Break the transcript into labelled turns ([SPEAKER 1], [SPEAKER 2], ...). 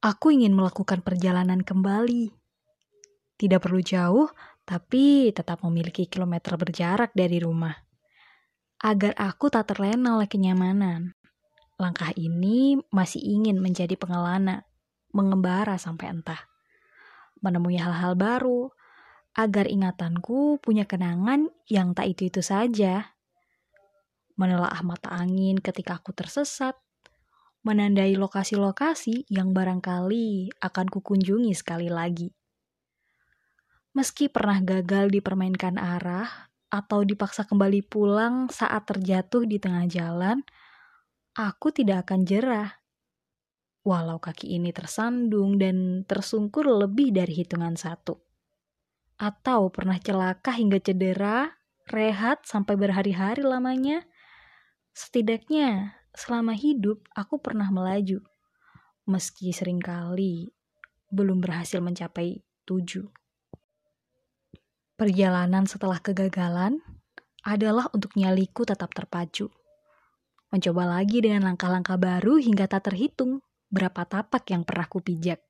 [SPEAKER 1] Aku ingin melakukan perjalanan kembali. Tidak perlu jauh, tapi tetap memiliki kilometer berjarak dari rumah. Agar aku tak terlena oleh kenyamanan. Langkah ini masih ingin menjadi pengelana, mengembara sampai entah. Menemui hal-hal baru, agar ingatanku punya kenangan yang tak itu-itu saja. Menelaah mata angin ketika aku tersesat, menandai lokasi-lokasi yang barangkali akan kukunjungi sekali lagi. Meski pernah gagal dipermainkan arah atau dipaksa kembali pulang saat terjatuh di tengah jalan, aku tidak akan jerah. Walau kaki ini tersandung dan tersungkur lebih dari hitungan satu. Atau pernah celaka hingga cedera, rehat sampai berhari-hari lamanya. Setidaknya selama hidup aku pernah melaju. Meski sering kali belum berhasil mencapai tujuh. Perjalanan setelah kegagalan adalah untuk nyaliku tetap terpacu. Mencoba lagi dengan langkah-langkah baru hingga tak terhitung berapa tapak yang pernah kupijak.